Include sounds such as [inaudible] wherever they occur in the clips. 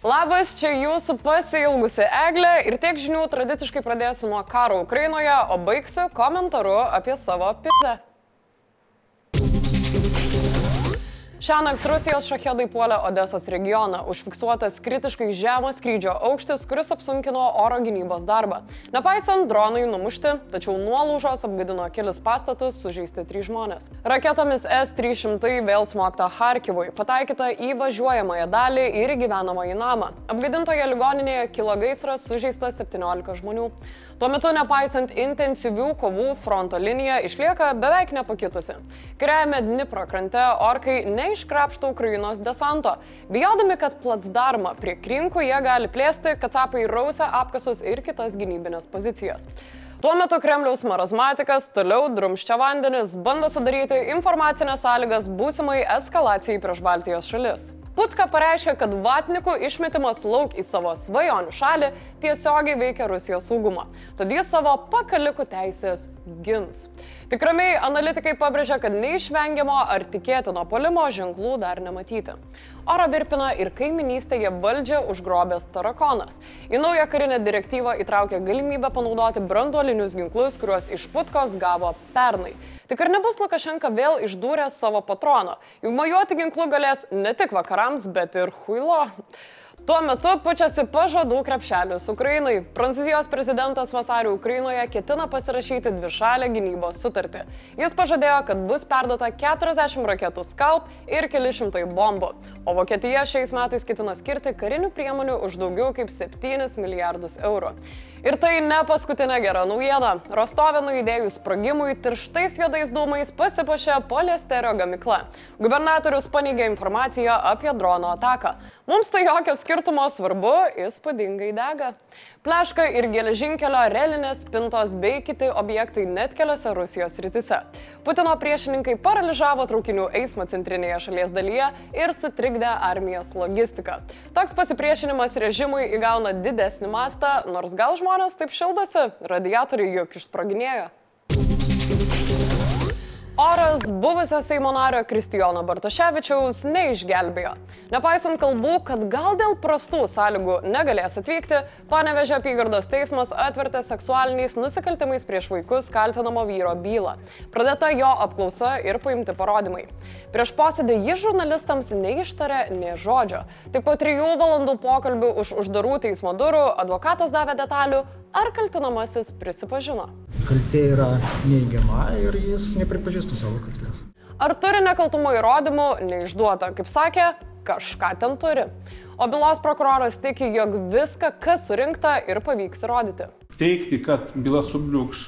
Labas, čia jūsų pasilgusi Eglė ir tiek žinių tradiciškai pradėsiu nuo karo Ukrainoje, o baigsiu komentaru apie savo pizę. Šiąnakt Rusijos šachedai puolė Odesos regioną, užfiksuotas kritiškai žemas skrydžio aukštis, kuris apsunkino oro gynybos darbą. Nepaisant, dronai numušti, tačiau nuolaužos apgadino kelis pastatus, sužeisti trys žmonės. Raketomis S-300 vėl smogta Harkivui, pataikyta į važiuojamąją dalį ir gyvenamąjį namą. Apgadintoje ligoninėje kilo gaisras, sužeista 17 žmonių. Tuo metu, nepaisant intensyvių kovų, fronto linija išlieka beveik nepakitusi. Kairiajame Dnipro krante orkai neiškrapšto Ukrainos desanto, bijodami, kad platsdarmą prie krinkų jie gali plėsti, kad sapai rausia apkasus ir kitas gynybinės pozicijas. Tuo metu Kremliaus marazmatikas toliau drumščia vandenis, bando sudaryti informacinės sąlygas būsimai eskalacijai prieš Baltijos šalis. Putka pareiškė, kad Vatnikų išmetimas lauk į savo svajonių šalį tiesiogiai veikia Rusijos saugumą, todėl savo pakalikų teisės gins. Tikramiai analitikai pabrėžia, kad neišvengiamo ar tikėtino polimo ženklų dar nematyti. Oro virpina ir kaiminystėje valdžią užgrobęs tarakonas. Į naują karinę direktyvą įtraukė galimybę panaudoti branduolinius ginklus, kuriuos iš putkos gavo pernai. Tik ar nebus Lukašenka vėl išdūręs savo patrono? Juk mojuoti ginklu galės ne tik vakarams, bet ir huilo. Tuo metu pučiasi pažadų krepšelius Ukrainai. Prancūzijos prezidentas vasario Ukrainoje ketina pasirašyti dvišalę gynybos sutartį. Jis pažadėjo, kad bus perduota 40 raketų skalp ir keli šimtai bombų. O Vokietija šiais metais ketina skirti karinių priemonių už daugiau kaip 7 milijardus eurų. Ir tai ne paskutinė gera naujiena. Rostovė nuėdėjus sprogimui tirštais juodais dūmais pasipašė poliesterio gamikla. Gubernatorius paneigė informaciją apie drono ataką. Mums tai jokio skirtumo svarbu, įspūdingai dega. Pleška ir geležinkelio, relinės, spintos bei kiti objektai net keliose Rusijos rytise. Putino priešininkai paralyžavo traukinių eismą centrinėje šalies dalyje ir sutrikdė armijos logistiką. Toks pasipriešinimas režimui įgauna didesnį mastą, nors gal žmonės taip šildosi, radiatoriai juk išsproginėjo. Oras buvusio Seimo nario Kristijono Bartoševičiaus neišgelbėjo. Nepaisant kalbų, kad gal dėl prastų sąlygų negalės atvykti, Panevežė apygardos teismas atvertė seksualiniais nusikaltimais prieš vaikus kaltinamo vyro bylą. Pradėta jo apklausa ir paimti parodymai. Prieš posėdį jis žurnalistams neištarė nie žodžio. Tik po trijų valandų pokalbių už uždarų teismo durų advokatas davė detalių, ar kaltinamasis prisipažino. Kaltė yra neigiama ir jis nepripažįsta savo kaltės. Ar turi nekaltumo įrodymų, neišduota, kaip sakė, kažką ten turi. O bylos prokuroras tiki, jog viską, kas surinkta ir pavyks įrodyti. Teikti, kad byla subliūkš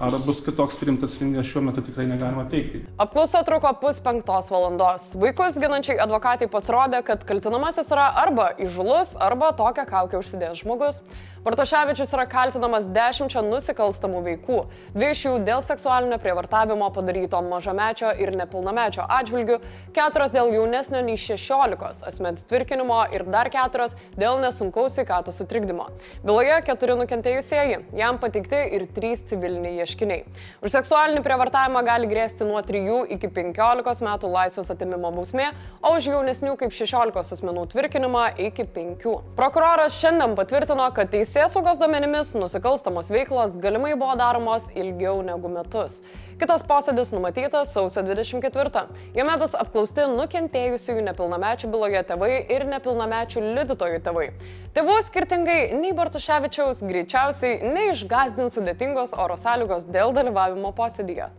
ar bus kitoks priimtas sprendimas šiuo metu tikrai negalima teikti. Apklausa truko puspenktos valandos. Vaikus ginančiai advokatai pasirodė, kad kaltinamasis yra arba įžulus, arba tokią kaukę užsidėjęs žmogus. Bartoševičius yra kaltinamas dešimčia nusikalstamų veikų, dvi iš jų dėl seksualinio prievartavimo padaryto mažamečio ir nepilnamečio atžvilgių, keturios dėl jaunesnio nei šešiolikos asmens tvirkinimo ir dar keturios dėl nesunkaus sveikatos sutrikdymo. Byloje keturi nukentėjusieji, jam pateikti ir trys civiliniai ieškiniai. Už seksualinį prievartavimą gali grėsti nuo 3 iki 15 metų laisvės atimimo bausmė, o už jaunesnių kaip 16 asmenų tvirkinimą iki 5. Prokuroras šiandien patvirtino, kad teisėjas Teisėsaugos duomenimis nusikalstamos veiklos galimai buvo daromos ilgiau negu metus. Kitas posėdis numatytas sausio 24. Jame bus apklausti nukentėjusiųjų nepilnamečių byloje tėvai ir nepilnamečių liudytojų tėvai. Tėvų skirtingai nei Bartuševičiaus greičiausiai neišgazdins sudėtingos oro sąlygos dėl dalyvavimo posėdyje.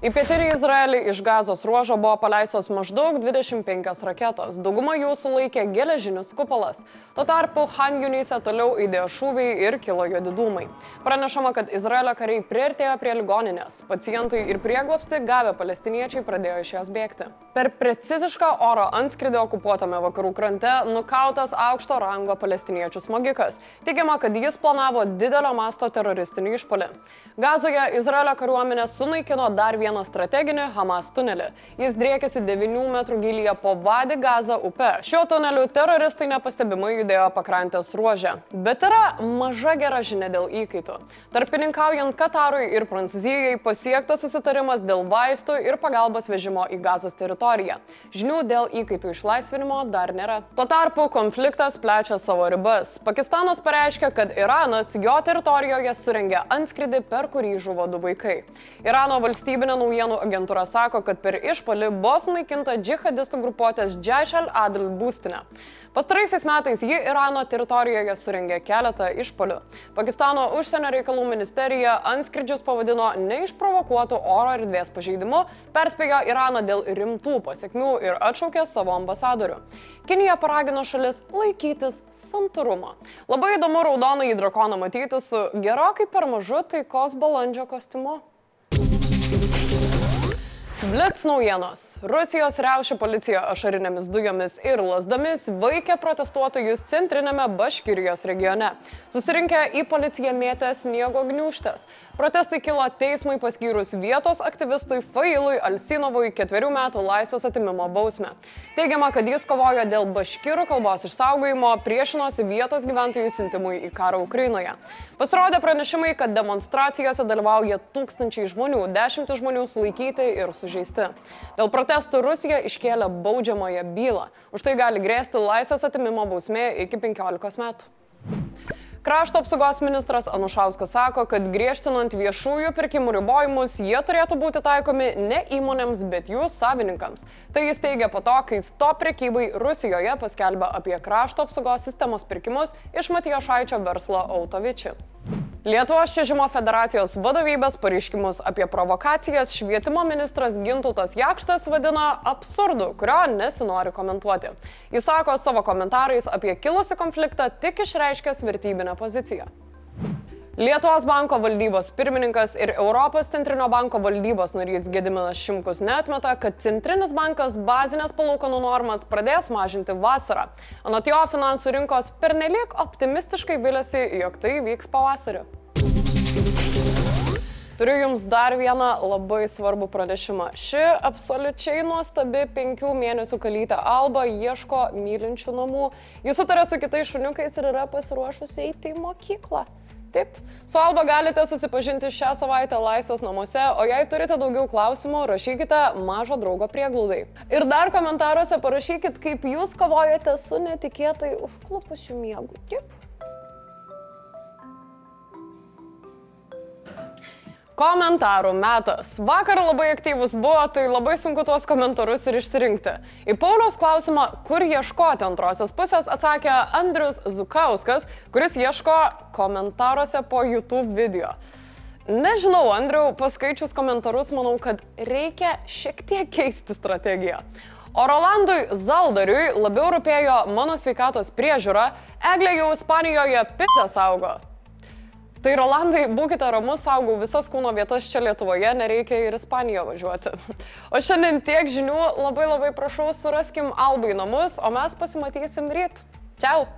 Į pietinį Izraelį iš gazos ruožo buvo paleistos maždaug 25 raketos, dauguma jų sulaikė geležinis kupolas. Tuo tarpu Hanjunyse toliau įdėjo šūviai ir kilo juodi dūmai. Pranešama, kad Izraelio kariai priartėjo prie ligoninės. Pacientai ir prieglopsti gavę palestiniečiai pradėjo iš jos bėgti. Per precizišką oro antskridį okupuotame vakarų krante nukautas aukšto rango palestiniečių smogikas. Teigiama, kad jis planavo didelio masto teroristinį išpolį. Gazoje Izraelio kariuomenė sunaikino dar vieną vieną strateginį Hamas tunelį. Jis driekėsi 9 metrų gilyje po Vadi Gaza upe. Šiuo tuneliu teroristai nepastebimai judėjo pakrantės ruožę. Bet yra maža gera žinia dėl įkaitų. Tarpininkaujant Katarui ir Prancūzijai pasiektas susitarimas dėl vaistų ir pagalbos vežimo į Gazos teritoriją. Žinių dėl įkaitų išlaisvinimo dar nėra. Tuo tarpu konfliktas plečia savo ribas. Pakistanas pareiškia, kad Iranas jo teritorijoje surengė antskridį, per kurį žuvo du vaikai. Irano valstybinė naujienų agentūra sako, kad per išpolį buvo sunaikinta džihadistų grupuotės Džaiš al-Adl būstinė. Pastaraisiais metais ji Irano teritorijoje surengė keletą išpolių. Pakistano užsienio reikalų ministerija antskridžius pavadino neišprovokuotų oro erdvės pažeidimu, perspėjo Iraną dėl rimtų pasiekmių ir atšaukė savo ambasadorių. Kinija paragino šalis laikytis santūrumo. Labai įdomu raudoną į drakoną matyti su gerokai per mažu taikos balandžio kostiumu. Blitz naujienos. Rusijos riaušių policija ašarinėmis dujomis ir lasdomis vaikė protestuotojus centrinėme Baškirijos regione. Susirinkę į policiją mėtė sniego gniuštės. Protestai kilo teismui paskyrus vietos aktyvistui Failui Alsinovui ketverių metų laisvės atimimo bausmę. Teigiama, kad jis kovojo dėl baškirų kalbos išsaugojimo, priešinosi vietos gyventojų sintimui į karą Ukrainoje. Pasirodė pranešimai, kad demonstracijose dalyvauja tūkstančiai žmonių, dešimtis žmonių sulaikyti ir sužeisti. Dėl protestų Rusija iškėlė baudžiamąją bylą. Už tai gali grėsti laisvės atimimo bausmė iki 15 metų. Krašto apsaugos ministras Anušauskas sako, kad griežtinant viešųjų pirkimų ribojimus, jie turėtų būti taikomi ne įmonėms, bet jų savininkams. Tai jis teigia po to, kai stop prekybai Rusijoje paskelbė apie krašto apsaugos sistemos pirkimus iš Matijošaičio verslo Autovičių. Lietuvos čiažimo federacijos vadovybės pareiškimus apie provokacijas švietimo ministras Gintautas Jakštas vadina absurdu, kurio nesinori komentuoti. Jis sako savo komentarais apie kilusi konfliktą tik išreiškęs vertybinę poziciją. Lietuvos banko valdybos pirmininkas ir Europos centrinio banko valdybos narys Gediminas Šimkus netmeta, kad centrinis bankas bazinės palūkanų normas pradės mažinti vasarą. Anot jo finansų rinkos pernelyg optimistiškai vilėsi, jog tai vyks pavasarį. Turiu Jums dar vieną labai svarbų pranešimą. Ši absoliučiai nuostabi penkių mėnesių kalytė Alba ieško mylinčių namų. Jis sutarė su kitais šuniukais ir yra pasiruošusi eiti į mokyklą. Taip, su Alba galite susipažinti šią savaitę laisvės namuose, o jei turite daugiau klausimų, rašykite mažo draugo prieglaudai. Ir dar komentaruose parašykit, kaip jūs kovojate su netikėtai užklupusiu miegu. Taip. Komentarų metas. Vakar labai aktyvus buvo, tai labai sunku tuos komentarus ir išsirinkti. Į Pauliaus klausimą, kur ieškoti antrosios pusės, atsakė Andrius Zukauskas, kuris ieško komentaruose po YouTube video. Nežinau, Andriu, paskaičius komentarus, manau, kad reikia šiek tiek keisti strategiją. O Rolandui Zaldariui labiau rūpėjo mano sveikatos priežiūra, Eglė jau Ispanijoje pitę saugo. Tai Rolandai, būkite ramus, saugau visas kūno vietas čia Lietuvoje, nereikia ir Ispaniją važiuoti. [laughs] O šiandien tiek žinių, labai labai prašau, suraskim Albai namus, o mes pasimatysim ryt. Čiau!